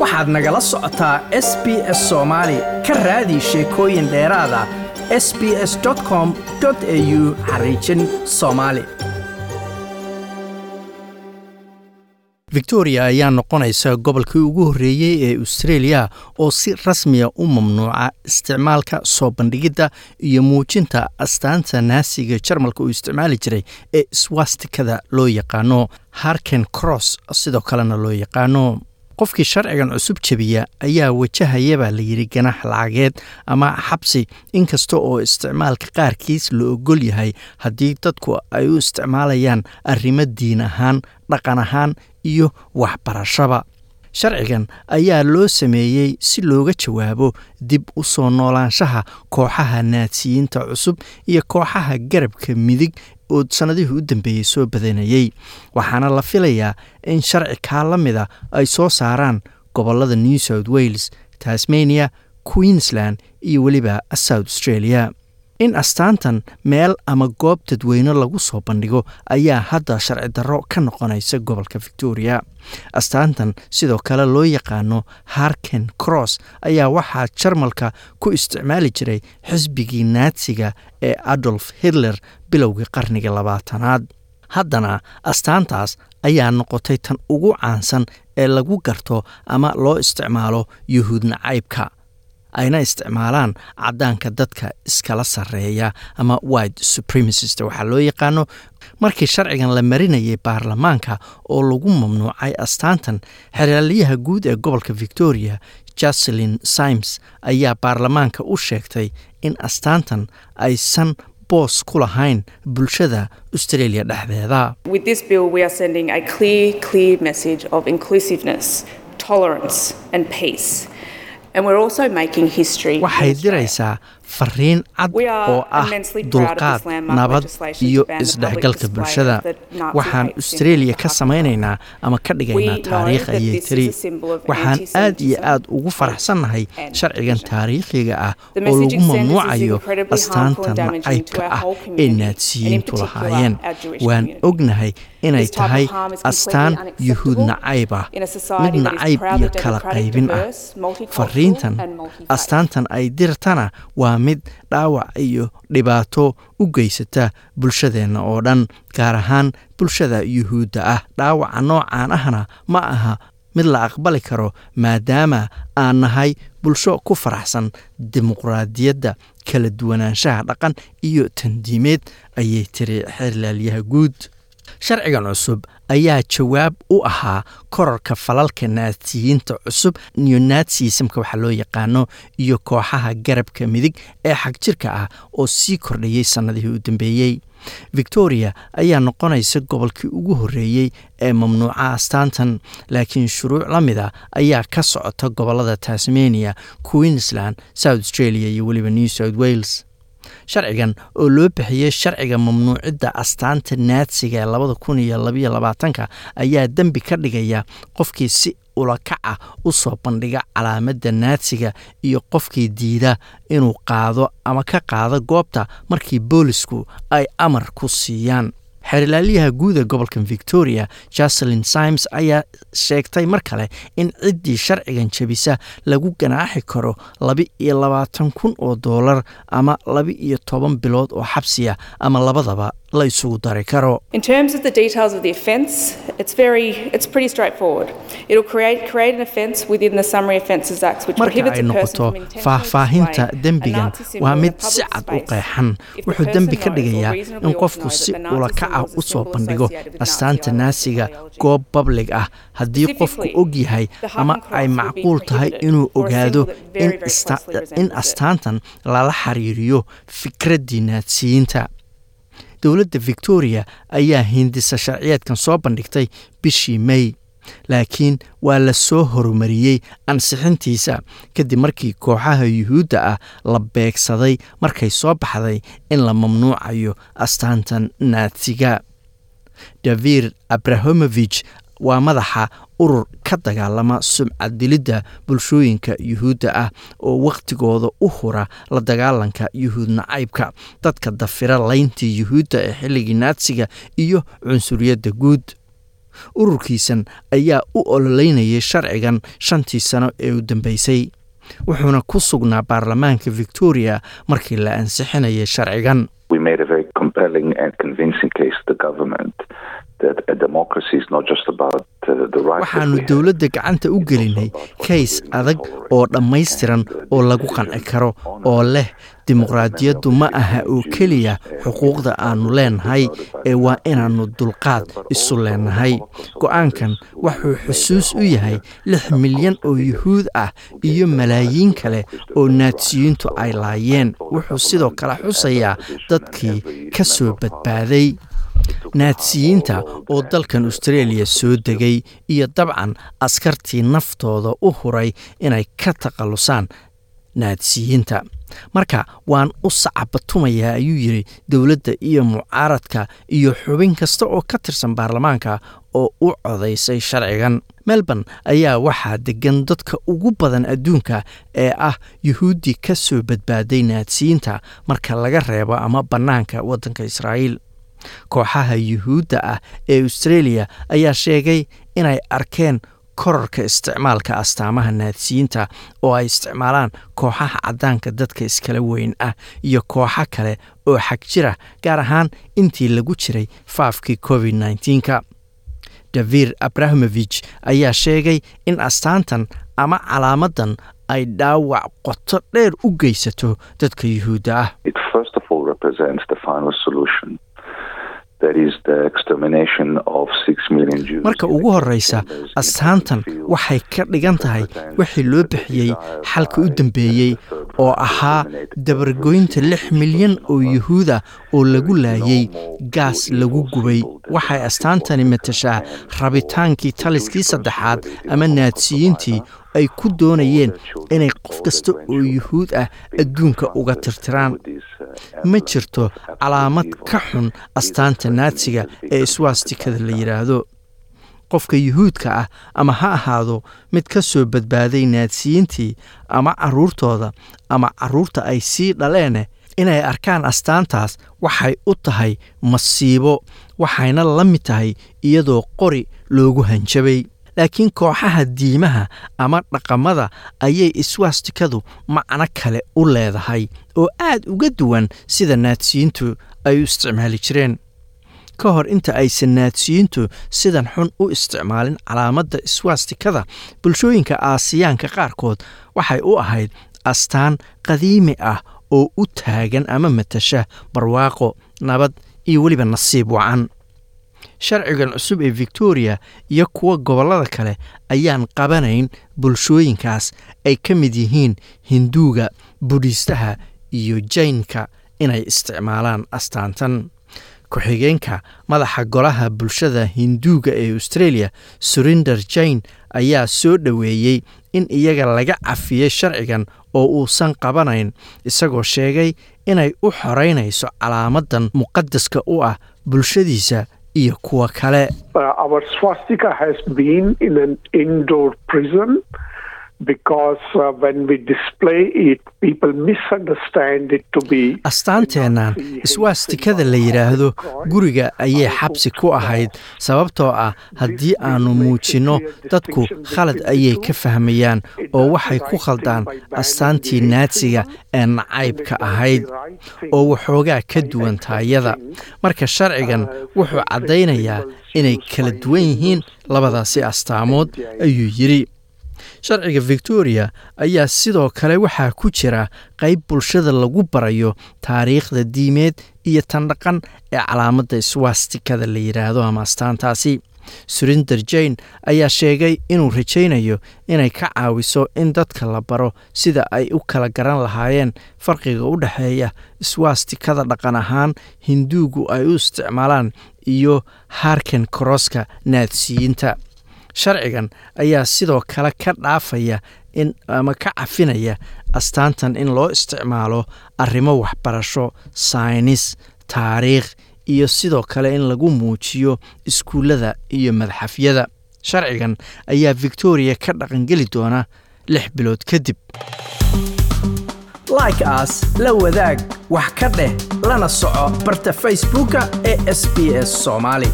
waxaad nagala socotaa s b s soomaali ka raadi sheekooyin dheeraada s b s com au xariijin soomaali victoria ayaa noqonaysa gobolkii ugu horreeyey ee australia oo si rasmiya u mamnuuca isticmaalka soo bandhigidda iyo muujinta astaanta naasiga jarmalka uu isticmaali jiray ee swastikada loo yaqaano harken cross sidoo kalena loo yaqaano qofkii sharcigan cusub jebiya ayaa wajahayabaa layidhi ganax lacageed ama xabsi. Inkasta oo isticmaalka qaarkiis la ogol yahay haddii dadku ay u isticmaalayaan arrimo diin ahaan dhaqan ahaan iyo waxbarashaba. Sharcigan ayaa loo sameeyey si looga jawaabo dib u soo noolaanshaha kooxaha naadsiyiinta cusub iyo kooxaha garabka midig oo sannadihii u dambeeyey soo badanayey waxaana la filayaa in sharci kaa la mida ay soo saaraan gobollada new south wales tasmania queensland iyo weliba south australia. In astaantan meel ama goob dadweyne lagu soo bandhigo ayaa hadda sharci darro ka noqonaysa gobolka victoria. Astaantan sidoo kale loo yaqaano harken cross ayaa waxaa jarmalka ku isticmaali jiray xisbigii naatsiga ee adolf hitler bilowgii qarnigii labaatanaad. Haddana astaantaas ayaa noqotay tan ugu caansan ee lagu garto ama loo isticmaalo yuhuud nacaybka. Ayna isticmaalaan caddaanka dadka iskala sarreeya ama white supremacist waxaa loo yaqaano. Markii sharcigan la marinayay baarlamaanka oo lagu mamnuucay astaantan xeraalyaha guud ee gobolka victoria jaselin symes ayaa baarlamaanka u sheegtay in astaantan aysan boos ku lahayn bulshada australia dhexdeeda. Waxay diraysaa fariin cad oo ah dulqaad nabad iyo isdhexgalka bulshada. waxaan australia ka samaynaynaa ama ka dhigaynaa taariikh ayay tiri. waxaan aad iyo aad ugu faraxsannahay sharcigan taariikhiga ah oo lagu mamnuucayo astaanta nacaybka ah ee naadsiyiintu lahaayeen waan ognahay inay tahay astaan yuhuud nacayb ah mid nacayb iyo kala qaybin ah. fariintan astaantan ay dirtana waa mid dhaawac iyo dhibaato u geysata bulshadeenna oo dhan gaar ahaan bulshada yuhuudda ah. Dhaawaca noocaan ahna ma aha mid la aqbali karo maadaama aan nahay bulsho ku faraxsan dimuqraadiyadda kala duwanaanshaha dhaqan iyo tandiimeed ayay tiri xeerlaalyaha guud sharcigan cusub ayaa jawaab u ahaa korarka falalka naadsiyiinta cusub neonatsismka waxaa loo yaqaano iyo kooxaha garabka midig ee xagjirka ah oo sii kordhayey sannadihii u dambeeyey victoria ayaa noqonaysa gobolkii ugu horreeyey ee mamnuuca astaantan laakiin shuruuc la mida ayaa ka socota gobollada tasmania queensland south australia iyo weliba new south wales sharcigan oo loo bixiyey sharciga mamnuucidda astaanta naadsiga ee labada kun iyo labaiyo labaatanka ayaa dembi ka dhigaya qofkii si ulakac ah u soo bandhiga calaamadda naadsiga iyo qofkii diida inuu qaado ama ka qaado goobta markii boolisku ay amar ku siiyaan xeerlaaliyaha guud ee gobolka victoria jaselin symes ayaa sheegtay mar kale in ciddii sharcigan jebisa lagu ganaaxi karo laba iyo labaatan kun oo doolar ama laba iyo toban bilood oo xabsiya ama labadaba la isugu dari karo. Marka ay noqoto faahfaahinta dembigan waa mid si cad u qeexan wuxuu dembi ka dhigayaa in qofku si ulakaca u soo bandhigo astaanta naasiga goob bablig ah haddii qofku og yahay ama ay macquul tahay inuu ogaado in astaantan lala xiriiriyo fikraddii naadsiyiinta dowladda victoria ayaa hindisa sharciyeedkan soo bandhigtay bishii may laakiin waa la soo horumariyey ansixintiisa. Kadib markii kooxaha yuhuudda ah la beegsaday markay soo baxday in la mamnuucayo astaantan naadsiga davir abrahamovich waa madaxa urur ka dagaalama sumcaddilidda bulshooyinka yuhuudda ah oo wakhtigooda u hura la dagaalanka yuhuud nacaybka dadka dafira layntii yuhuudda ee xilligii naadsiga iyo cunsuriyadda guud. Ururkiisan ayaa u ololeynayay sharcigan shantii sano ee u dambeysay wuxuuna ku sugnaa baarlamaanka victoria markii la ansixinayay sharcigan waxaannu dowladda gacanta u gelinay kays adag oo dhammaystiran oo lagu qanci karo oo leh dimuqraadiyaddu ma aha oo keliya xuquuqda aannu leenahay ee waa inaannu dulqaad isu leenahay. go'aankan wuxuu xusuus u yahay lix milyan oo yuhuud ah iyo malaayiin kale oo naadsiyiintu ay laayeen. Wuxuu sidoo kale xusayaa dadkii ka soo badbaaday naadsiyiinta oo dalkan austreeliya soo degay iyo dabcan askartii naftooda u huray inay ka takhallusaan naadsiyiinta. Marka waan u sacabatumayaa ayuu yidhi dowladda iyo mucaaradka iyo xubin kasta oo ka tirsan baarlamaanka oo u codaysay sharcigan. Melbourne ayaa waxaa degan dadka ugu badan adduunka ee ah yuhuuddii ka soo badbaaday naadsiyiinta marka laga reebo ama bannaanka waddanka israa'iil kooxaha yuhuudda ah ee austreeliya ayaa sheegay inay arkeen korarka isticmaalka astaamaha naadsiyiinta oo ay isticmaalaan kooxaha caddaanka dadka iskala weyn ah iyo kooxo kale oo xag jira gaar ahaan intii lagu jiray faafkii covid nneteen-ka davir abrahimovich ayaa sheegay in astaantan ama calaamadan ay dhaawac qoto dheer u geysato dadka yuhuudda ah marka ugu horreysa astaantan waxay ka dhigan tahay wixii loo bixiyey xalka u dambeeyey oo ahaa dabargoynta lix milyan oo yuhuuda oo lagu laayay gaas lagu gubay. Waxay astaantani matashaa rabitaankii taliskii saddexaad ama naadsiyiintii ay ku doonayeen inay qof kasta oo yuhuud ah adduunka uga tirtiraan. ma jirto calaamad ka xun astaanta naadsiga ee iswaastikada la yidhaahdo qofka yuhuudka ah ama ha ahaado mid ka soo badbaaday naadsiyiintii ama carruurtooda ama carruurta ay sii dhaleene inay arkaan astaantaas waxay u tahay masiibo waxayna la mid tahay iyadoo qori loogu hanjabay laakiin kooxaha diimaha ama dhaqamada ayay iswaastikadu macno kale u leedahay oo aad uga duwan sida naadsiyiintu ay u isticmaali jireen. Ka hor inta aysan naadsiyiintu sidan xun u isticmaalin calaamadda iswaastikada bulshooyinka aasiyaanka qaarkood waxay u ahayd astaan qadiimi ah oo u taagan ama matasha barwaaqo nabad iyo weliba nasiib wacan sharcigan cusub ee victoria iyo kuwa gobollada kale ayaan qabanayn bulshooyinkaas ay ka mid yihiin hinduuga budhiistaha iyo jaynka inay isticmaalaan astaantan. Ku-xigeenka madaxa golaha bulshada hinduuga ee australia surinder jain ayaa soo dhoweeyey in iyaga laga cafiyey sharcigan oo uusan qabanayn isagoo sheegay inay u xoreynayso calaamadan muqadaska u ah bulshadiisa iyo kuwa kale astaanteennan iswaastikada la yidhaahdo guriga ayay xabsi ku ahayd sababtoo ah haddii aannu muujinno dadku khalad ayay ka fahmayaan oo waxay ku khaldaan astaantii naadsiga ee nacaybka ahayd oo waxoogaa ka duwan taayada. Marka sharcigan wuxuu caddaynayaa inay kala duwan yihiin labadaasi astaamood ayuu yidhi sharciga victoria ayaa sidoo kale waxaa ku jira qayb bulshada lagu barayo taariikhda diimeed iyo tan dhaqan ee calaamadda iswaastikada la yidhaahdo ama astaantaasi. Surinder jain ayaa sheegay inuu rajaynayo inay ka caawiso in dadka la baro sida ay u kala garan lahaayeen farqiga u dhexeeya iswaastikada dhaqan ahaan hinduugu ay u isticmaalaan iyo harkan koroska naadsiyiinta sharcigan ayaa sidoo kale ka dhaafaya in ama ka cafinaya astaantan in loo isticmaalo arrimo waxbarasho saynis taariikh iyo sidoo kale in lagu muujiyo iskuullada iyo madxafyada sharcigan ayaa victoria ka dhaqangeli doona lix bilood kadib like aas la wadaag wax ka dheh lana soco barta facebooka ee sb s soomaali